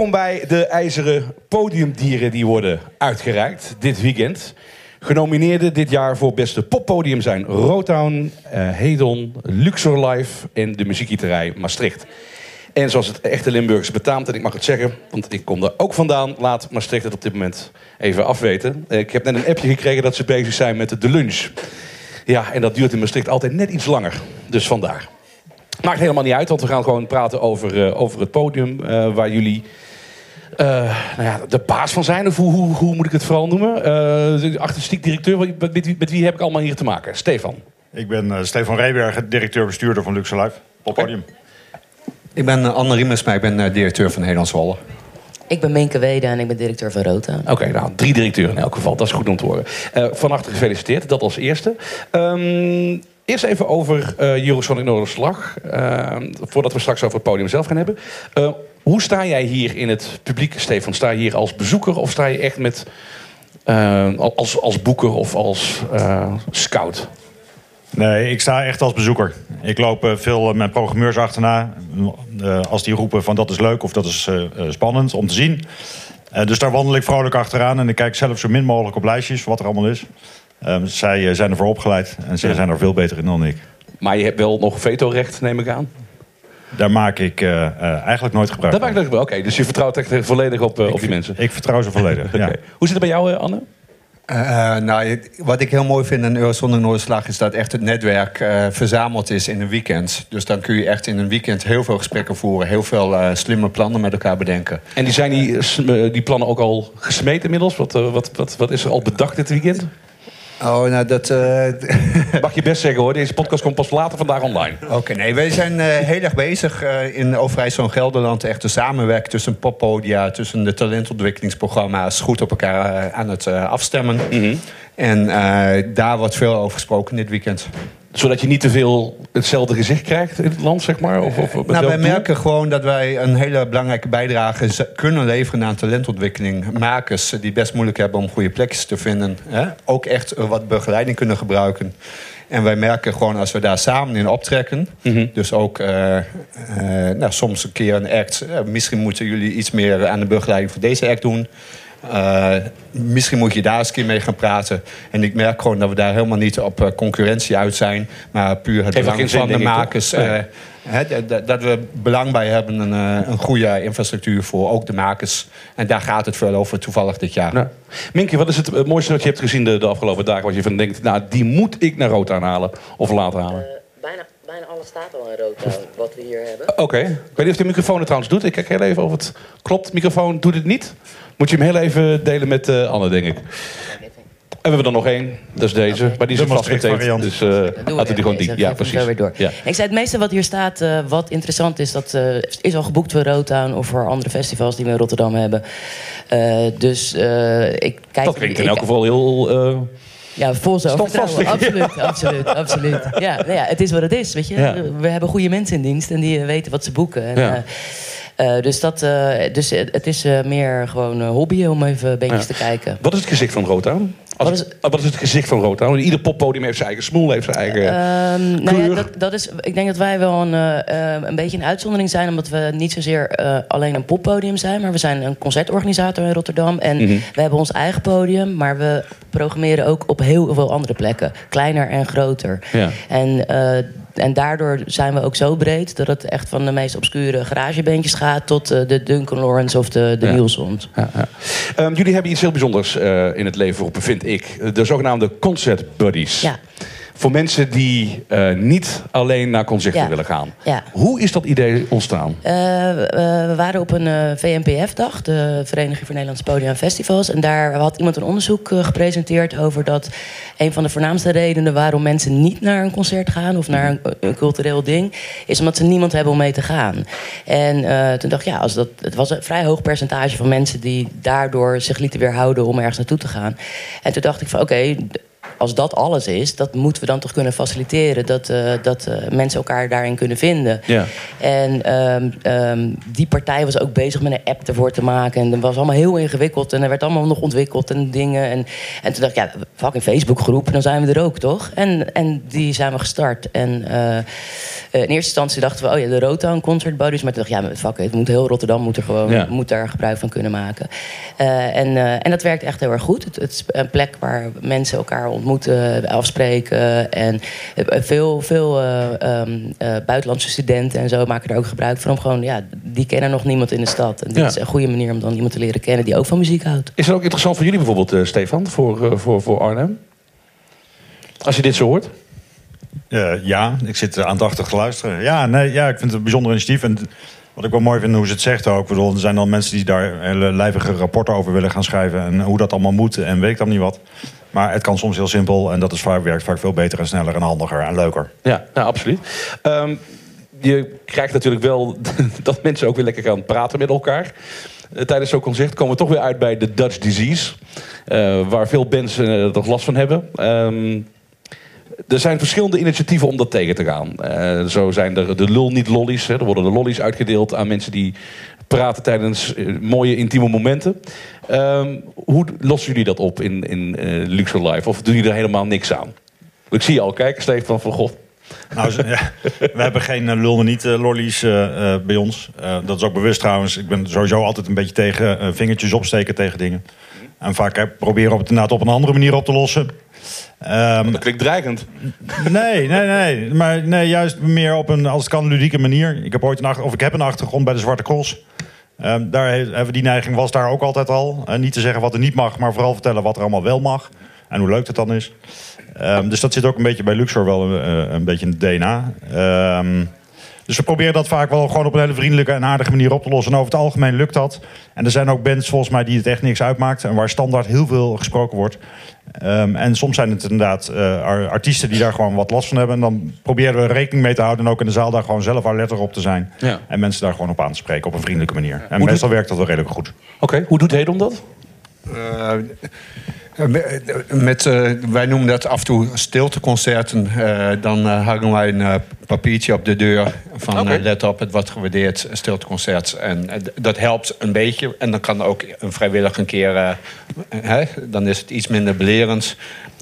Welkom bij de IJzeren Podiumdieren die worden uitgereikt dit weekend. Genomineerden dit jaar voor beste poppodium zijn Rotown, uh, Hedon, Luxor Live en de muziekgieterij Maastricht. En zoals het echte Limburgers betaamt, en ik mag het zeggen, want ik kom er ook vandaan, laat Maastricht het op dit moment even afweten. Ik heb net een appje gekregen dat ze bezig zijn met de lunch. Ja, en dat duurt in Maastricht altijd net iets langer. Dus vandaar. Maakt helemaal niet uit, want we gaan gewoon praten over, uh, over het podium waar jullie uh, nou ja, de baas van zijn. Of hoe, hoe, hoe moet ik het vooral noemen? de artistiek directeur, met, met, wie, met, wie heb ik allemaal hier te maken? Stefan. Ik ben Stefan Reeberg, directeur-bestuurder van Luxe Live op podium. Ik ben Anne Riemensma, ik ben directeur van Nederlands Wallen. Ik ben Minke Wede en ik ben directeur van Rota. Oké, okay, nou, drie directeuren in elk geval. Dat is goed om te horen. Uh, van harte gefeliciteerd, dat als eerste. Um, eerst even over uh, Eurosonic Noorderslag. Uh, voordat we straks over het podium zelf gaan hebben. Uh, hoe sta jij hier in het publiek, Stefan? Sta je hier als bezoeker of sta je echt met, als, als boeker of als scout? Nee, ik sta echt als bezoeker. Ik loop veel met programmeurs achterna. Als die roepen van dat is leuk of dat is spannend om te zien. dus daar wandel ik vrolijk achteraan. En ik kijk zelf zo min mogelijk op lijstjes wat er allemaal is. Ehm, zij zijn ervoor opgeleid. En zij zijn er veel beter in dan ik. Maar je hebt wel nog vetorecht, neem ik aan? Daar maak ik eigenlijk nooit gebruik van. Oké, okay, dus je vertrouwt echt volledig op, op die mensen? Ik vertrouw ze volledig, okay. ja. Hoe zit het bij jou, Anne? Uh, nou, wat ik heel mooi vind aan Eurozone Noorderslag is dat echt het netwerk uh, verzameld is in een weekend. Dus dan kun je echt in een weekend heel veel gesprekken voeren, heel veel uh, slimme plannen met elkaar bedenken. En die zijn die, die plannen ook al gesmeed inmiddels? Wat, wat, wat, wat is er al bedacht dit weekend? Oh, nou dat... Uh... Mag je best zeggen hoor, deze podcast komt pas later vandaag online. Oké, nee, wij zijn uh, heel erg bezig uh, in Overijssel en Gelderland... echt de samenwerking tussen poppodia, tussen de talentontwikkelingsprogramma's... goed op elkaar aan het afstemmen. Mm -hmm. En daar wordt veel over gesproken dit weekend zodat je niet te veel hetzelfde gezicht krijgt in het land, zeg maar? Of, of nou, wij merken gewoon dat wij een hele belangrijke bijdrage kunnen leveren aan talentontwikkeling. Makers die best moeilijk hebben om goede plekjes te vinden. Hè? Ook echt wat begeleiding kunnen gebruiken. En wij merken gewoon als we daar samen in optrekken. Mm -hmm. Dus ook uh, uh, nou, soms een keer een act. Uh, misschien moeten jullie iets meer aan de begeleiding voor deze act doen. Uh, misschien moet je daar eens een keer mee gaan praten. En ik merk gewoon dat we daar helemaal niet op uh, concurrentie uit zijn. Maar puur het belang van de makers. Uh, he, dat we belang bij hebben een, een goede infrastructuur voor ook de makers. En daar gaat het veel over toevallig dit jaar. Nou. Minkje, wat is het mooiste wat je hebt gezien de, de afgelopen dagen? Wat je van denkt, nou die moet ik naar rood aanhalen of laten halen? bijna, bijna alles staat al in rood wat we hier hebben. Oké. Okay. Ik weet niet of de microfoon het trouwens doet. Ik kijk heel even of het klopt. microfoon doet het niet. Moet je hem heel even delen met uh, Anne, denk ik. En we hebben er nog één, dat is deze. Okay. Maar die is een vastgetaped, dus uh, laten we die gewoon die. Ja, precies. Weer door. Ja. Ik zei het meeste wat hier staat, uh, wat interessant is... dat uh, is al geboekt voor Rotown of voor andere festivals die we in Rotterdam hebben. dus ik kijk... Dat klinkt in elk geval heel... Ja, vol zo Absoluut, absoluut, absoluut. Ja, nou ja, het is wat het is, weet je. Ja. We hebben goede mensen in dienst en die weten wat ze boeken. En, ja. Uh, dus, dat, uh, dus het is uh, meer gewoon hobby om even beetjes ja. te kijken. Wat is het gezicht van Rotown? Wat is, wat is, het gezicht van Rotown? Ieder poppodium heeft zijn eigen smoel, heeft zijn eigen um, nou ja, dat, dat, is, Ik denk dat wij wel een, een beetje een uitzondering zijn... omdat we niet zozeer alleen een poppodium zijn... maar we zijn een concertorganisator in Rotterdam. En mm -hmm. we hebben ons eigen podium... maar we programmeren ook op heel veel andere plekken. Kleiner en groter. Ja. En en daardoor zijn we ook zo breed dat het echt van de meest obscure garagebandjes gaat tot uh, de Duncan Lawrence of de, de ja. Ja, ja. Um, jullie hebben iets heel bijzonders uh, in het leven geroepen, vind ik. De zogenaamde concert buddies. Ja. Voor mensen die uh, niet alleen naar concerten ja. willen gaan. Ja. Hoe is dat idee ontstaan? Uh, we waren op een VNPF-dag, de Vereniging voor Nederlandse Podia en Festivals. En daar had iemand een onderzoek gepresenteerd over dat een van de voornaamste redenen waarom mensen niet naar een concert gaan of naar een, een cultureel ding, is omdat ze niemand hebben om mee te gaan. En toen dacht ik, ja, als dat, het was een vrij hoog percentage van mensen die daardoor zich lieten weerhouden om ergens naartoe te gaan. En toen dacht ik van oké, okay, als dat alles is, dat moeten we dan toch kunnen faciliteren. Dat, uh, dat uh, mensen elkaar daarin kunnen vinden. Ja. En um, um, die partij was ook bezig met een app ervoor te maken. En dat was allemaal heel ingewikkeld. En er werd allemaal nog ontwikkeld en dingen. En, en toen dacht ik, ja, fucking Facebookgroep, dan zijn we er ook, toch? En, en die zijn we gestart. En uh, in eerste instantie dachten we, oh ja, de Rotown Concert Buddies. Maar toen dacht ik, ja, fuck it, moet heel Rotterdam moet er gewoon Ja. moet daar gebruik van kunnen maken. Eh, en, eh, en dat werkt echt heel erg goed. Het, het is een plek waar mensen elkaar ontmoeten, afspreken. En eh, veel, veel eh, ehm, eh, buitenlandse studenten en zo maken er ook gebruik van. Om gewoon, ja, die kennen nog niemand in de stad. En dit Ja. is een goede manier om dan iemand te leren kennen die ook van muziek houdt. Is het ook interessant voor jullie bijvoorbeeld, eh, Stefan, voor, eh, voor, voor Arnhem? Als je dit zo hoort? Eh, ja, ik zit eh, aandachtig te luisteren. Ja, nee, ja, ik vind het een bijzonder initiatief. En wat ik wel mooi vind hoe ze het zegt ook. Bedoel, er zijn dan mensen die daar hele lijvige rapporten over willen gaan schrijven. En hoe dat allemaal moet en weet ik dan niet wat. Maar het kan soms heel simpel. En dat is vaak, werkt vaak veel beter en sneller en handiger en leuker. Ja, nou, absoluut. Ehm, je krijgt natuurlijk wel dat mensen ook weer lekker gaan praten met elkaar. Eh, tijdens zo'n concert komen we toch weer uit bij de Dutch Disease. eh, waar veel bands eh, er last van hebben. Ehm, er zijn verschillende initiatieven om dat tegen te gaan. Eh, zo zijn er de lul niet lollies. Hè. Er worden de lollies uitgedeeld aan mensen die praten tijdens eh, mooie intieme momenten. Ehm, hoe lossen jullie dat op in, in eh, Luxor Live? Of doen jullie er helemaal niks aan? Ik zie je al kijken, Stefan van God. Nou, ja, we hebben geen lulde niet lollies bij ons. Dat is ook bewust trouwens. Ik ben sowieso altijd een beetje tegen vingertjes opsteken tegen dingen. En vaak eh, proberen we het inderdaad op een andere manier op te lossen. Ehm, Dat klinkt dreigend. Nee, nee, nee. Maar nee, juist meer op een, als het kan, ludieke manier. Ik heb ooit een, achter, of ik heb een achtergrond bij de Zwarte Cross. Ehm, daar he- hebben die neiging was daar ook altijd al. En niet te zeggen wat er niet mag, maar vooral vertellen wat er allemaal wel mag. En hoe leuk het dan is. Ehm, dus dat zit ook een beetje bij Luxor wel eh, een beetje in het DNA. Ehm, dus we proberen dat vaak wel gewoon op een hele vriendelijke en aardige manier op te lossen. En over het algemeen lukt dat. En er zijn ook bands volgens mij die het echt niks uitmaakt. En waar standaard heel veel gesproken wordt. Ehm, en soms zijn het inderdaad eh, ar- artiesten die daar gewoon wat last van hebben. En dan proberen we rekening mee te houden. En ook in de zaal daar gewoon zelf alert op te zijn. Ja. En mensen daar gewoon op aan te spreken op een vriendelijke manier. En Hoe meestal werkt dat wel redelijk goed. Oké, hoe doet Hedon dat? Eh, met, eh, wij noemen dat af en toe stilteconcerten. Eh, dan eh, hangen wij een eh, papiertje op de deur van eh, let op, het wordt gewaardeerd stilteconcert. En eh, dat helpt een beetje. En dan kan ook een vrijwillig een keer, eh, hè, dan is het iets minder belerend.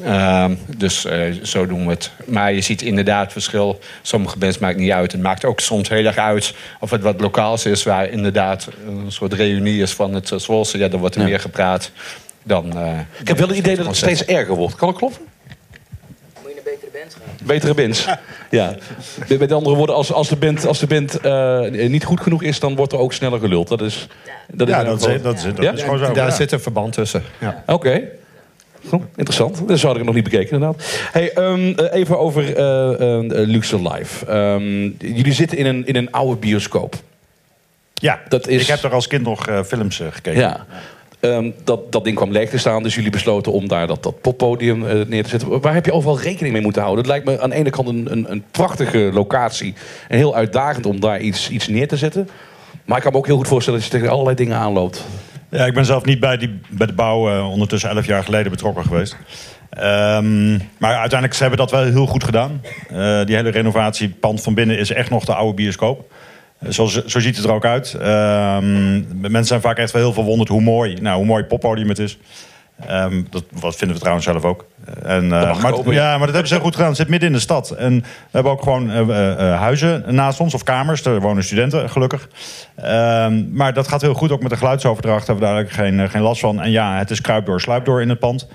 Ehm, dus eh, zo doen we het. Maar je ziet inderdaad verschil. Sommige bands maakt niet uit. Het maakt ook soms heel erg uit of het wat lokaals is... waar inderdaad een soort reunie is van het Zwolse. Ja, dan wordt er Ja. meer gepraat dan... eh, Ik heb wel het idee dat het steeds erger wordt. Kan dat kloppen? Moet je naar betere bands gaan? Betere bands. Ja. Met met andere woorden, als, als de band, als de band eh, niet goed genoeg is, dan wordt er ook sneller geluld. Dat is, dat is Ja, dat is, dat is, dat Ja? is gewoon zo. Daar ja. zit een verband tussen. Ja. Oké. Goed, interessant. Dat had ik nog niet bekeken, inderdaad. Hey, ehm, eh, even over eh eh, Luxor Live. Ehm, jullie zitten in een, in een oude bioscoop. Ja, Dat is- ik heb er als kind nog eh, films eh, gekeken. Ja. Ehm, dat, dat ding kwam leeg te staan, dus jullie besloten om daar dat, dat poppodium eh, neer te zetten. Waar heb je overal rekening mee moeten houden? Het lijkt me aan de ene kant een, een, een prachtige locatie en heel uitdagend om daar iets, iets neer te zetten. Maar ik kan me ook heel goed voorstellen dat je tegen allerlei dingen aanloopt. Ja, ik ben zelf niet bij, die, bij de bouw eh, ondertussen elf jaar geleden betrokken geweest. Ehm, maar uiteindelijk ze hebben dat wel heel goed gedaan. Eh, die hele renovatiepand van binnen is echt nog de oude bioscoop. Zo, zo ziet het er ook uit. Ehm, mensen zijn vaak echt wel heel verwonderd hoe mooi, nou, hoe mooi poppodium het is. Ehm, dat wat vinden we trouwens zelf ook. Eh, En, eh, maar, ja, maar dat hebben ze heel goed gedaan. Het zit midden in de stad. En we hebben ook gewoon eh, huizen naast ons, of kamers. Er wonen studenten, gelukkig. Ehm, maar dat gaat heel goed. Ook met de geluidsoverdracht hebben we daar eigenlijk geen, geen last van. En ja, het is kruipdoor, sluipdoor in het pand.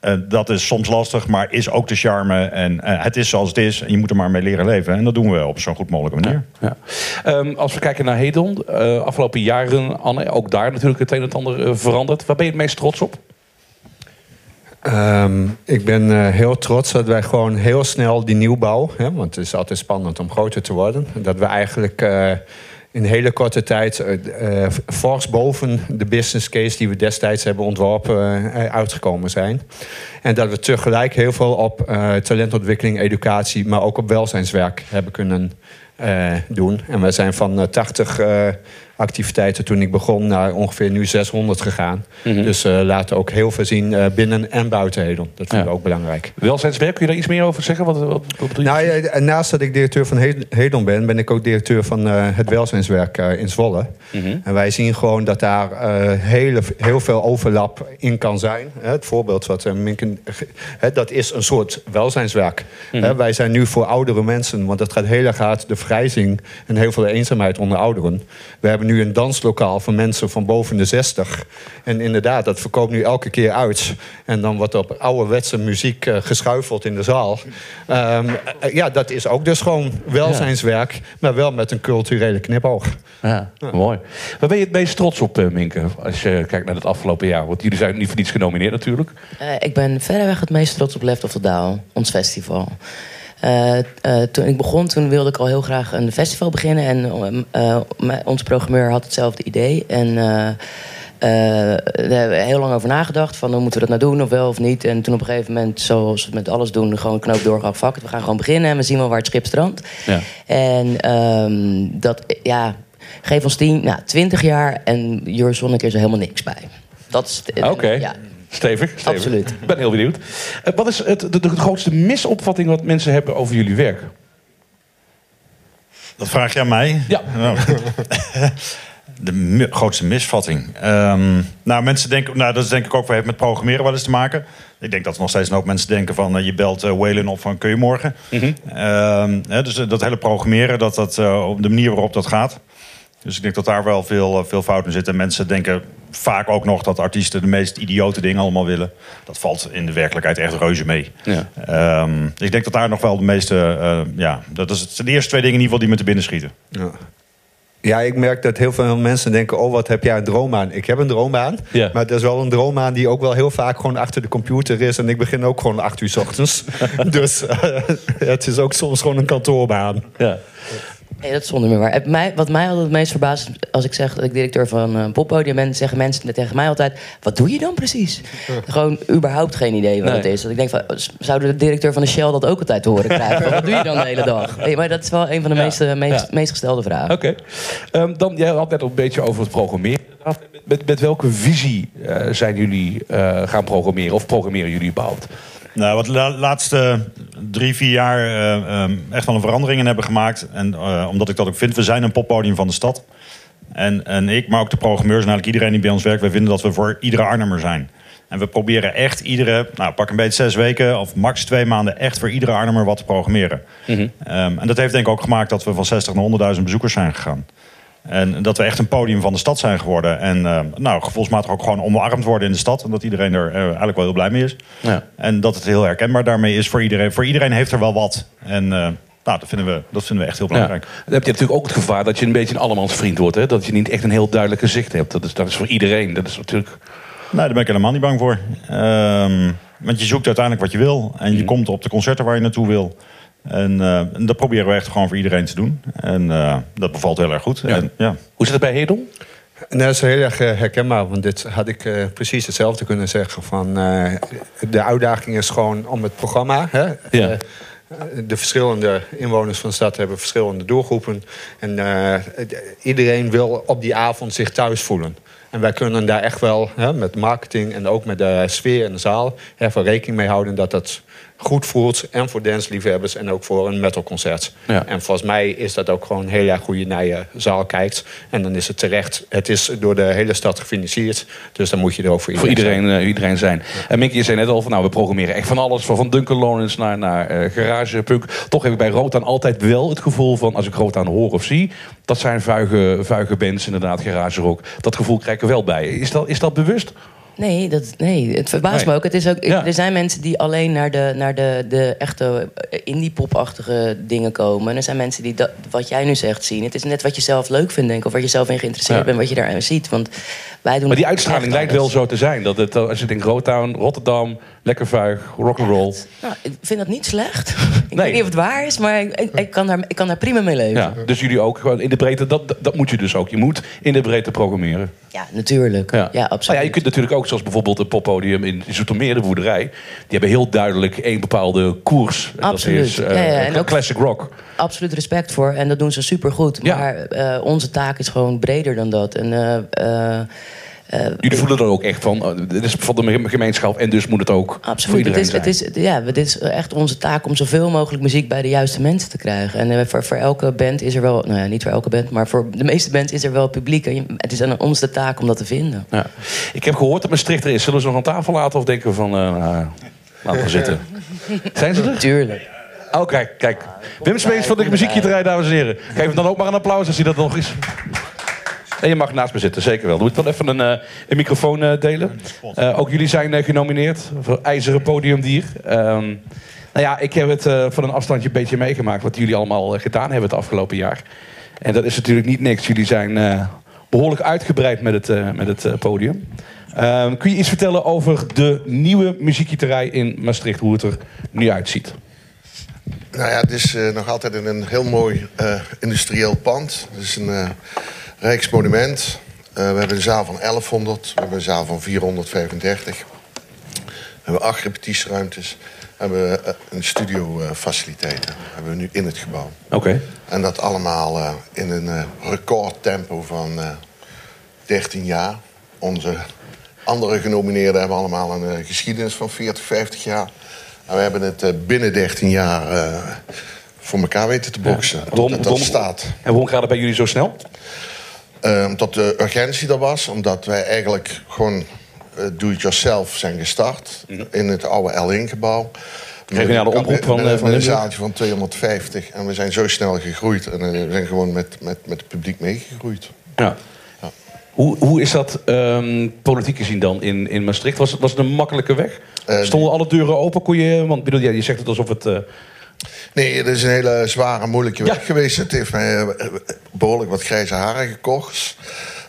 Eh, dat is soms lastig, maar is ook de charme. En het is zoals het is. En je moet er maar mee leren leven. En dat doen we op zo'n goed mogelijke manier. Ja. Ehm, als we kijken naar Hedon, afgelopen jaren, Anne, ook daar natuurlijk het een en ander veranderd. Waar ben je het meest trots op? Ehm, ik ben eh, heel trots dat wij gewoon heel snel die nieuwbouw... Want het is altijd spannend om groter te worden... dat we eigenlijk eh, in hele korte tijd... eh, fors boven de business case die we destijds hebben ontworpen... uitgekomen zijn. En dat we tegelijk heel veel op talentontwikkeling, educatie... maar ook op welzijnswerk hebben kunnen doen. En we zijn van 80 activiteiten toen ik begon naar ongeveer nu 600 gegaan. Mhm. Dus uh, laten ook heel veel zien uh, binnen en buiten Hedon. Dat vind ik ook belangrijk. Welzijnswerk, kun je daar iets meer over zeggen? Wat, wat, wat nou, ja, naast dat ik directeur van Hedon ben, ben ik ook directeur van uh, het welzijnswerk in Zwolle. Mm En wij zien gewoon dat daar hele, heel veel overlap in kan zijn. Het voorbeeld wat Minken... Dat is een soort welzijnswerk. Mm Wij zijn nu voor oudere mensen, want het gaat heel erg hard de vrijzing en heel veel eenzaamheid onder ouderen. We hebben nu een danslokaal voor mensen van boven de 60. En inderdaad, dat verkoopt nu elke keer uit. En dan wordt op ouderwetse muziek uh, geschuifeld in de zaal. Um, ja, dat is ook dus gewoon welzijnswerk, maar wel met een culturele knipoog. Ja, mooi. Waar ben je het meest trots op, uh, Minke, als je kijkt naar het afgelopen jaar? Want jullie zijn niet voor niets genomineerd natuurlijk. Uh, ik ben verreweg het meest trots op Left of the Down, ons festival. Uh, uh, toen ik begon, toen wilde ik al heel graag een festival beginnen. En uh, onze programmeur had hetzelfde idee. En daar hebben we heel lang over nagedacht. Van, hoe moeten we dat nou doen, of wel of niet. En toen op een gegeven moment, zoals we met alles doen... gewoon knoop doorgehakt vak. We gaan gewoon beginnen en we zien wel waar het schip strandt. Ja. En um, dat, ja, geef ons tien, nou, twintig jaar... en Zonneke is er helemaal niks bij. Dat is... Oké. Ja, Stevig, stevig. Absoluut. Ik ben heel benieuwd. Uh, wat is het, de, de, grootste misopvatting wat mensen hebben over jullie werk? Dat vraag je aan mij? Ja. de grootste misvatting. Um, nou, mensen denken, nou, dat is denk ik ook met programmeren wel eens te maken. Ik denk dat er nog steeds een hoop mensen denken van uh, je belt uh, op van kun je morgen. Mm -hmm. dus dat hele programmeren, dat dat op de manier waarop dat gaat. Dus ik denk dat daar wel veel, veel fout in zit. En mensen denken vaak ook nog dat artiesten de meest idiote dingen allemaal willen. Dat valt in de werkelijkheid echt reuze mee. Ja. Um, ik denk dat daar nog wel de meeste... Uh, ja, dat is de eerste twee dingen in ieder geval die me te binnen schieten. Ja. Ja, ik merk dat heel veel mensen denken... oh, wat heb jij een droom Ik heb een droom aan. Ja. Maar het is wel een droom die ook wel heel vaak gewoon achter de computer is. En ik begin ook gewoon acht uur s ochtends. dus uh, het is ook soms gewoon een kantoorbaan. Ja. Nee, dat is zonder meer waar. Mij, wat mij altijd het meest verbaast, als ik zeg dat ik directeur van een poppodium ben, zeggen mensen tegen mij altijd: wat doe je dan precies? Gewoon überhaupt geen idee wat het is. Dat ik denk van, zou de directeur van de Shell dat ook altijd te horen krijgen? wat doe je dan de hele dag? Nee, maar dat is wel een van de meest, meest, meest gestelde vragen. Oké. Um, dan, jij had net al een beetje over het programmeren. Met, met welke visie uh, zijn jullie uh, gaan programmeren? Of programmeren jullie überhaupt? Nou, wat de laatste drie, vier jaar uh, echt wel een verandering in hebben gemaakt. En uh, omdat ik dat ook vind, we zijn een poppodium van de stad. En, en ik, maar ook de programmeurs en eigenlijk iedereen die bij ons werkt... wij vinden dat we voor iedere Arnhemmer zijn. En we proberen echt iedere, nou pak een beetje zes weken... of max twee maanden echt voor iedere Arnhemmer wat te programmeren. Mm -hmm. um, en dat heeft denk ik ook gemaakt dat we van 60 naar 100.000 bezoekers zijn gegaan. En dat we echt een podium van de stad zijn geworden. En uh, nou, gevoelsmatig ook gewoon omarmd worden in de stad. En dat iedereen er uh, eigenlijk wel heel blij mee is. Ja. En dat het heel herkenbaar daarmee is voor iedereen. Voor iedereen heeft er wel wat. En uh, nou, dat vinden, we, dat vinden we echt heel belangrijk. Ja. Dan heb je natuurlijk ook het gevaar dat je een beetje een allemans vriend wordt. Hè? Dat je niet echt een heel duidelijk gezicht hebt. Dat is, dat is voor iedereen. Dat is natuurlijk... Nee, daar ben ik helemaal niet bang voor. Ehm, want je zoekt uiteindelijk wat je wil. En je mm. komt op de concerten waar je naartoe wil. En, uh, en, dat proberen we echt gewoon voor iedereen te doen. En uh, dat bevalt heel erg goed. Ja. En, ja. Hoe zit het bij Hedel? Nou, dat is heel erg uh, herkenbaar, want dit had ik uh, precies hetzelfde kunnen zeggen. Van, uh, de uitdaging is gewoon om het programma. Hè, ja. de verschillende inwoners van de stad hebben verschillende doelgroepen. En iedereen wil op die avond zich thuis voelen. En wij kunnen daar echt wel hè, met marketing en ook met de sfeer in de zaal... even rekening mee houden dat dat goed voelt. En voor dansliefhebbers en ook voor een metalconcert. Ja. En volgens mij is dat ook gewoon heel erg goed je naar je zaal kijkt. En dan is het terecht. Het is door de hele stad gefinancierd. Dus dan moet je er ook voor iedereen, voor iedereen zijn. Uh, iedereen zijn. En Mickey, je zei net al van nou, we programmeren echt van alles. Van, van Duncan Lawrence naar, naar uh, garage, punk. Toch heb ik bij Rotan altijd wel het gevoel van als ik Rotan hoor of zie. Dat zijn vuige, vuige bands, inderdaad, garage rock. Dat gevoel krijg ik er wel bij. Is dat, is dat bewust? Nee, dat, nee, het verbaast me ook. Het is ook Er zijn mensen die alleen naar de, naar de, de echte eh, indie-pop-achtige dingen komen. En er zijn mensen die dat, wat jij nu zegt zien. Het is net wat je zelf leuk vindt, denk ik. Of waar je zelf in geïnteresseerd bent, wat je daar ziet. Want wij doen maar die uitstraling lijkt wel zo te zijn. Dat het, als je denkt Rotown, Rotterdam, Lekker vuig, rock'n'roll. Nou, ik vind dat niet slecht. ik weet niet of het waar is, maar ik, ik, kan, daar, ik kan daar prima mee leven. Ja, dus jullie ook gewoon in de breedte, dat, dat moet je dus ook. Je moet in de breedte programmeren. Ja, natuurlijk. Ja, ja absoluut. Nou ja, je kunt natuurlijk ook, zoals bijvoorbeeld een poppodium in Zoetermeer, de boerderij. Die hebben heel duidelijk één bepaalde koers. Absoluut. Dat is uh, ja. En ook classic rock. Absoluut respect voor. En dat doen ze supergoed. Maar uh, onze taak is gewoon breder dan dat. En... Uh, Jullie voelen er ook echt van, uh, dit is van de gemeenschap en dus moet het ook Absoluut, voor iedereen het is, zijn. Het is, ja, het is echt onze taak om zoveel mogelijk muziek bij de juiste mensen te krijgen. En uh, voor, voor elke band is er wel, nou ja, niet voor elke band, maar voor de meeste bands is er wel publiek. En het is aan ons de taak om dat te vinden. Ja. Ik heb gehoord dat Maastricht er is. Zullen ze nog aan tafel laten of denken we van, nou, laten we zitten. Zijn ze er? Tuurlijk. Oh, kijk, kijk. Wim Smeets van de muziekgieterij, dames en heren. Geef hem dan ook maar een applaus als hij dat nog is. En je mag naast me zitten, zeker wel. Doe ik dan even een, uh, een microfoon uh, delen. Uh, ook jullie zijn genomineerd voor IJzeren Podiumdier. Um, nou ja, ik heb het van een afstandje een beetje meegemaakt... wat jullie allemaal gedaan hebben het afgelopen jaar. En dat is natuurlijk niet niks. Jullie zijn behoorlijk uitgebreid met het, met het podium. Ehm, kun je iets vertellen over de nieuwe muziekgieterij in Maastricht? Hoe het er nu uitziet? Nou ja, het is nog altijd in een heel mooi industrieel pand. Het is een Rijksmonument. Uh, we hebben een zaal van 1100. We hebben een zaal van 435. We hebben acht repetitieruimtes. We hebben uh, een studiofaciliteiten. hebben we nu in het gebouw. Oké. Okay. En dat allemaal uh, in een recordtempo van 13 jaar. Onze andere genomineerden hebben allemaal een geschiedenis van 40, 50 jaar. En we hebben het binnen 13 jaar voor elkaar weten te boksen. Ja. Waarom, dat, dat staat. En waarom gaat het bij jullie zo snel? Uh, omdat de urgentie er was. Omdat wij eigenlijk gewoon uh, do-it-yourself zijn gestart. -hmm. In het oude L1-gebouw. Regionale omroep van, met, van een zaaltje van 250. En we zijn zo snel gegroeid. En we zijn gewoon met, met, met het publiek meegegroeid. Ja. ja. Hoe, hoe is dat um, politiek gezien dan in, in Maastricht? Was het, was het een makkelijke weg? Uh, Stonden alle deuren open? Kon je, want bedoel, ja, je zegt het alsof het... Uh, Nee, het is een hele zware, moeilijke weg ja. geweest. Het heeft mij behoorlijk wat grijze haren gekocht.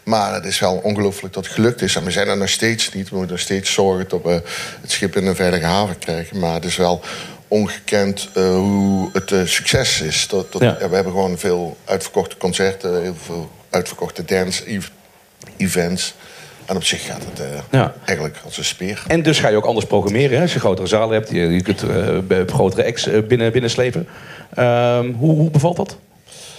Maar het is wel ongelooflijk dat het gelukt is. En we zijn er nog steeds niet. We moeten nog steeds zorgen dat we het schip in een veilige haven krijgen. Maar het is wel ongekend uh, hoe het uh, succes is. Dat, dat, ja. Ja, we hebben gewoon veel uitverkochte concerten, heel veel uitverkochte dance-events. En op zich gaat het uh, ja. eigenlijk als een speer. En dus ga je ook anders programmeren. Hè? Als je grotere zalen hebt, je, je kunt uh, grotere acts uh, binnen, binnenslepen. Um, hoe, hoe bevalt dat?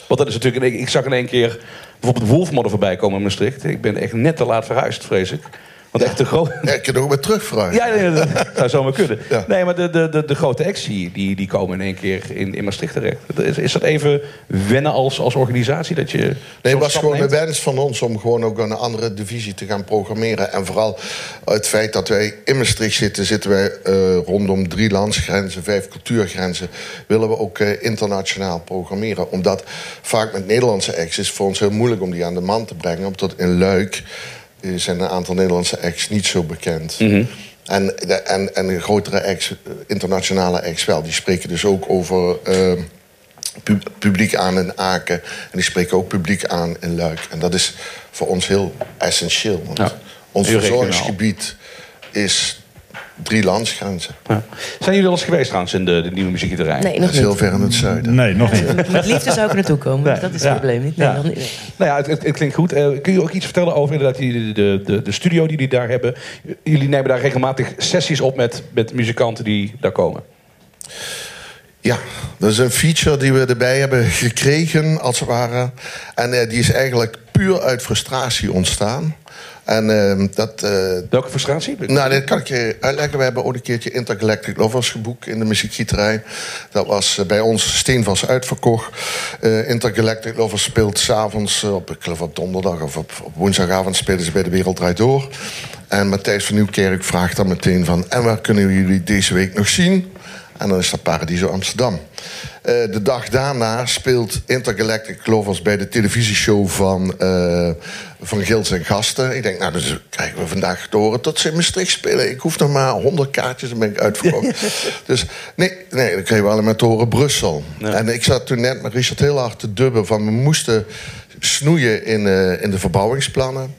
Want dat is natuurlijk, ik, ik zag in één keer bijvoorbeeld Wolfmodder voorbij komen in Maastricht. Ik ben echt net te laat verhuisd, vrees ik. Want echt de grote... Ja, kan er ook weer terugvragen. Ja, ja, dat zou zomaar kunnen. Ja. Nee, maar de, de, de, de grote acts die, die komen in één keer in, in Maastricht terecht. Is, is dat even wennen als, als organisatie? Dat je nee, het was gewoon een wens van ons om gewoon ook een andere divisie te gaan programmeren. En vooral het feit dat wij in Maastricht zitten, zitten wij uh, rondom drie landsgrenzen, vijf cultuurgrenzen. Willen we ook uh, internationaal programmeren. Omdat vaak met Nederlandse het voor ons heel moeilijk om die aan de man te brengen. Omdat in Luik zijn een aantal Nederlandse acts niet zo bekend. Mm -hmm. En, en, en grotere acts, internationale acts wel. Die spreken dus ook over uh, pu publiek aan in Aken. En die spreken ook publiek aan in Luik. En dat is voor ons heel essentieel. Want ja. ons verzorgingsgebied is drie landsgrenzen. Ja. Zijn jullie al eens geweest trouwens in de, de nieuwe muziekgieterij? Nee, nog is heel ver in het zuiden. Nee, nog niet. Met liefde zou ik er naartoe komen. Nee. Dat is het ja. probleem niet. Nee, ja. nog niet. Nou ja, het, het, het klinkt goed. Uh, kun je ook iets vertellen over inderdaad die, de, de, de studio die jullie daar hebben? Jullie nemen daar regelmatig sessies op met, met muzikanten die daar komen. Ja, dat is een feature die we erbij hebben gekregen, als het ware. En uh, die is eigenlijk puur uit frustratie ontstaan. En uh, dat... Uh, Welke frustratie? Nou, dat kan ik je uitleggen. We hebben ook een keertje Intergalactic Lovers geboekt in de muziekgieterij. Dat was uh, bij ons steenvast uitverkocht. Intergalactic Lovers speelt s'avonds, op, ik geloof op donderdag of op, op woensdagavond... spelen ze bij de Wereld Draait Door. En Matthijs van Nieuwkerk vraagt dan meteen van... en waar kunnen jullie deze week nog zien? En dan is dat Paradiso Amsterdam. Uh, de dag daarna speelt Intergalactic Lovers bij de televisieshow van, uh, van Gils en Gasten. Ik denk, nou, dus krijgen we vandaag te horen tot ze in Maastricht spelen. Ik hoef nog maar 100 kaartjes, dan ben ik uitverkocht. dus nee, nee, dan kregen we allemaal te horen Brussel. Ja. En ik zat toen net met Richard heel hard te dubben van... we moesten snoeien in, uh, in de verbouwingsplannen.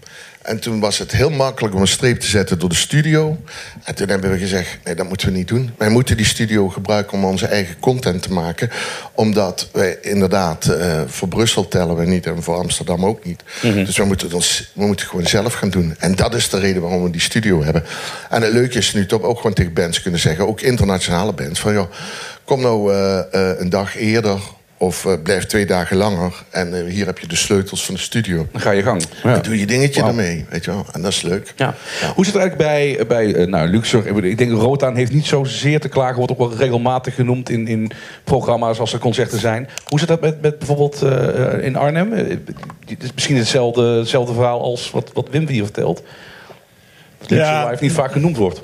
En toen was het heel makkelijk om een streep te zetten door de studio. En toen hebben we gezegd, nee, dat moeten we niet doen. Wij moeten die studio gebruiken om onze eigen content te maken. Omdat wij inderdaad, uh, voor Brussel tellen we niet en voor Amsterdam ook niet. Mhm. Dus we moeten, ons, we moeten gewoon zelf gaan doen. En dat is de reden waarom we die studio hebben. En het leuke is nu toch ook gewoon tegen bands kunnen zeggen, ook internationale bands, van joh, kom nou uh, uh, een dag eerder of uh, blijf twee dagen langer en uh, hier heb je de sleutels van de studio. Dan ga je gang. Ja. Dan doe je dingetje wow. ermee, weet je wel. En dat is leuk. Ja. Ja. Hoe zit het eigenlijk bij, bij uh, nou, Luxor? Ik denk, Rotaan heeft niet zozeer te klagen. Wordt ook wel regelmatig genoemd in, in programma's als er concerten zijn. Hoe zit dat met, met bijvoorbeeld in Arnhem? Het is misschien hetzelfde, hetzelfde verhaal als wat, wat Wim hier vertelt. Dat Luxor ja. Live niet vaak genoemd wordt.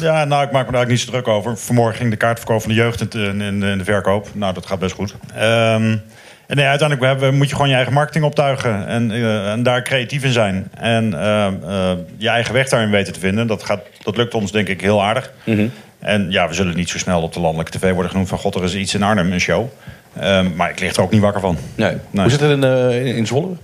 Ja, nou, ik maak me daar eigenlijk niet zo druk over. Vanmorgen ging de kaartverkoop van de jeugd in, in, in de verkoop. Nou, dat gaat best goed. Um, en nee, uiteindelijk hebben, moet je gewoon je eigen marketing optuigen. En, uh, en daar creatief in zijn. En uh, uh, je eigen weg daarin weten te vinden. Dat, gaat, dat lukt ons denk ik heel aardig. Mm -hmm. En ja, we zullen niet zo snel op de landelijke tv worden genoemd van... God, er is iets in Arnhem, een show. Um, maar ik lig er ook niet wakker van. Nee. nee. Hoe zit het in, in, in Zwolle?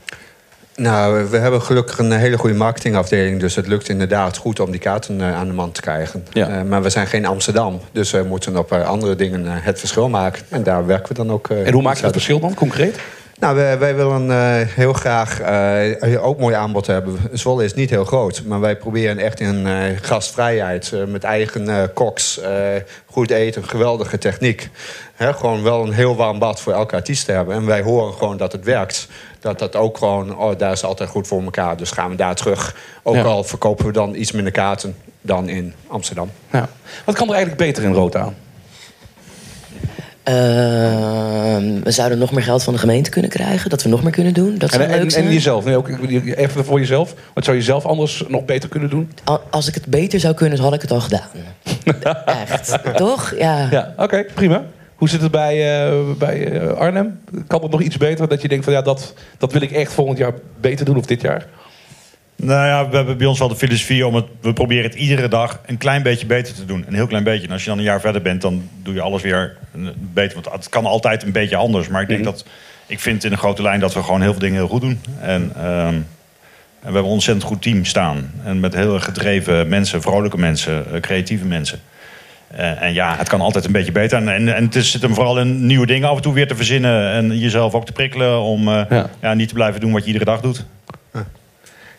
Nou, we hebben gelukkig een hele goede marketingafdeling. Dus het lukt inderdaad goed om die kaarten uh, aan de man te krijgen. Ja. Uh, maar we zijn geen Amsterdam. Dus we moeten op uh, andere dingen het verschil maken. En daar werken we dan ook. en hoe maak je dat verschil dan, concreet? Nou, wij, wij willen heel graag ook mooi aanbod hebben. Zwolle is niet heel groot. Maar wij proberen echt in gastvrijheid. met eigen koks. goed eten, geweldige techniek. gewoon wel een heel warm bad voor elke artiest te hebben. En wij horen gewoon dat het werkt dat dat ook gewoon, oh, daar is altijd goed voor elkaar. Dus gaan we daar terug. Ook ja. al verkopen we dan iets minder kaarten dan in Amsterdam. Ja. Wat kan er eigenlijk beter in rood aan? Uh, we zouden nog meer geld van de gemeente kunnen krijgen. Dat we nog meer kunnen doen. Dat zou en, leuk en, zijn. en jezelf. Nee, ook, even voor jezelf. Wat zou je zelf anders nog beter kunnen doen? Als ik het beter zou kunnen, had ik het al gedaan. Echt. Toch? Ja. ja Oké, okay, prima. Hoe zit het bij, uh, bij uh, Arnhem? Kan het nog iets beter? Dat je denkt van ja, dat, dat wil ik echt volgend jaar beter doen of dit jaar? Nou ja, we hebben bij ons wel de filosofie om het... We proberen het iedere dag een klein beetje beter te doen. Een heel klein beetje. En als je dan een jaar verder bent, dan doe je alles weer beter. Want het kan altijd een beetje anders. Maar ik denk mm -hmm. dat... Ik vind in een grote lijn dat we gewoon heel veel dingen heel goed doen. En, um, en we hebben een ontzettend goed team staan. En met heel gedreven mensen, vrolijke mensen, creatieve mensen. Uh, en ja, het kan altijd een beetje beter. En, en, en het zit hem vooral in nieuwe dingen af en toe weer te verzinnen. En jezelf ook te prikkelen om uh, ja. Ja, niet te blijven doen wat je iedere dag doet.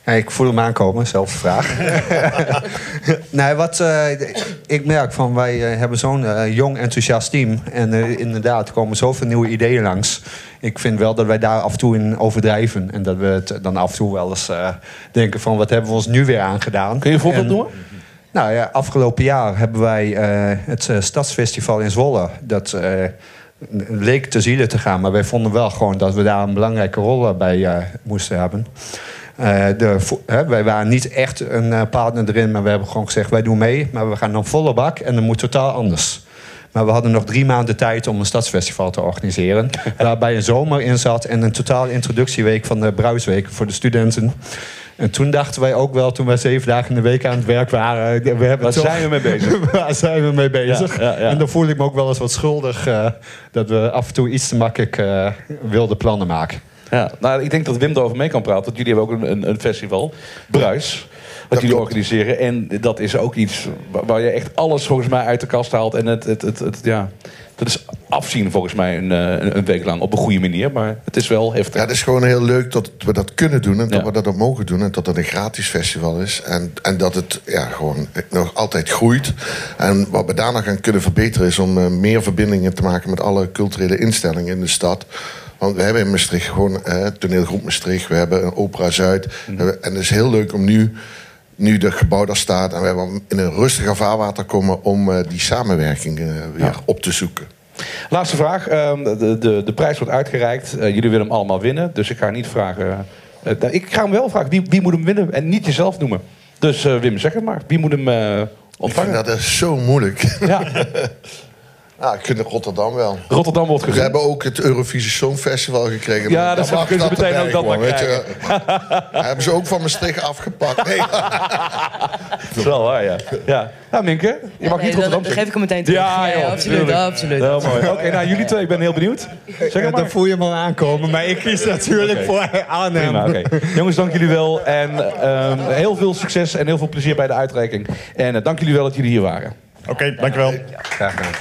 Ja, ik voel hem aankomen, zelfde vraag. nee, wat uh, ik merk van, wij hebben zo'n jong, enthousiast team. En inderdaad, er komen zoveel nieuwe ideeën langs. Ik vind wel dat wij daar af en toe in overdrijven. En dat we het dan af en toe wel eens denken van... wat hebben we ons nu weer aangedaan? Kun je een voorbeeld noemen? Nou ja, afgelopen jaar hebben wij uh, het uh, Stadsfestival in Zwolle. Dat uh, leek te zielen te gaan, maar wij vonden wel gewoon dat we daar een belangrijke rol bij moesten hebben. De, wij waren niet echt een partner erin, maar we hebben gewoon gezegd: wij doen mee, maar we gaan dan volle bak en dan moet totaal anders. Maar we hadden nog drie maanden tijd om een stadsfestival te organiseren. waarbij een zomer in zat en een totale introductieweek van de Bruisweek voor de studenten. En toen dachten wij ook wel, toen wij zeven dagen in de week aan het werk waren... We hebben Waar toch, zijn we mee bezig? waar zijn we mee bezig? Ja, ja, ja. En dan voelde ik me ook wel eens wat schuldig... Uh, dat we af en toe iets te makkelijk uh, wilden plannen maken. Ja, nou, ik denk dat Wim erover mee kan praten. Want jullie hebben ook een, een, een festival, Bruis... Wat dat jullie klopt. organiseren. En dat is ook iets waar je echt alles volgens mij uit de kast haalt. En het, het, het, het ja, dat is afzien volgens mij een, een, week lang op een goede manier. Maar het is wel heftig. Ja, het is gewoon heel leuk dat we dat kunnen doen. En dat ja. we dat ook mogen doen. En dat het een gratis festival is. En, en dat het ja, gewoon nog altijd groeit. En wat we daarna gaan kunnen verbeteren is om uh, meer verbindingen te maken met alle culturele instellingen in de stad. Want we hebben in Maastricht gewoon eh, toneelgroep Maastricht. We hebben een Opera Zuid. Mm. En het is heel leuk om nu nu het gebouw daar staat en wij in een rustiger vaarwater komen om uh, die samenwerking uh, weer ja. op te zoeken. Laatste vraag. Uh, de, de, de prijs wordt uitgereikt. Jullie willen hem allemaal winnen. Dus ik ga niet vragen. ik ga hem wel vragen. Wie, wie, moet hem winnen? En niet jezelf noemen. Dus Wim, zeg het maar. Wie moet hem ontvangen? Ik vind dat is zo moeilijk. Ja. Ja, ik vind Rotterdam wel. Rotterdam wordt We gegund. hebben ook het Eurovisie Songfestival gekregen. Ja, Dan dat mag kunnen ze meteen ook dat maar je. hebben ze ook van Maastricht afgepakt. Nee. Dat is wel waar, ja. ja. Nou, Minke, je Ja, mag nee, niet dan, Rotterdam dan geef ik hem meteen terug. Ja, absoluut, absoluut. Heel mooi. Oké, nou, jullie twee, ik ben heel benieuwd. Zeg maar. dan voel je hem al aankomen. Maar ik kies natuurlijk voor Arnhem. Jongens, dank jullie wel. En ehm, heel veel succes en heel veel plezier bij de uitreiking. En eh, dank jullie wel dat jullie hier waren. Oké, dankjewel. Graag gedaan.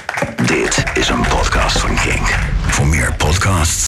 Dit is een podcast van Kink. Voor meer podcasts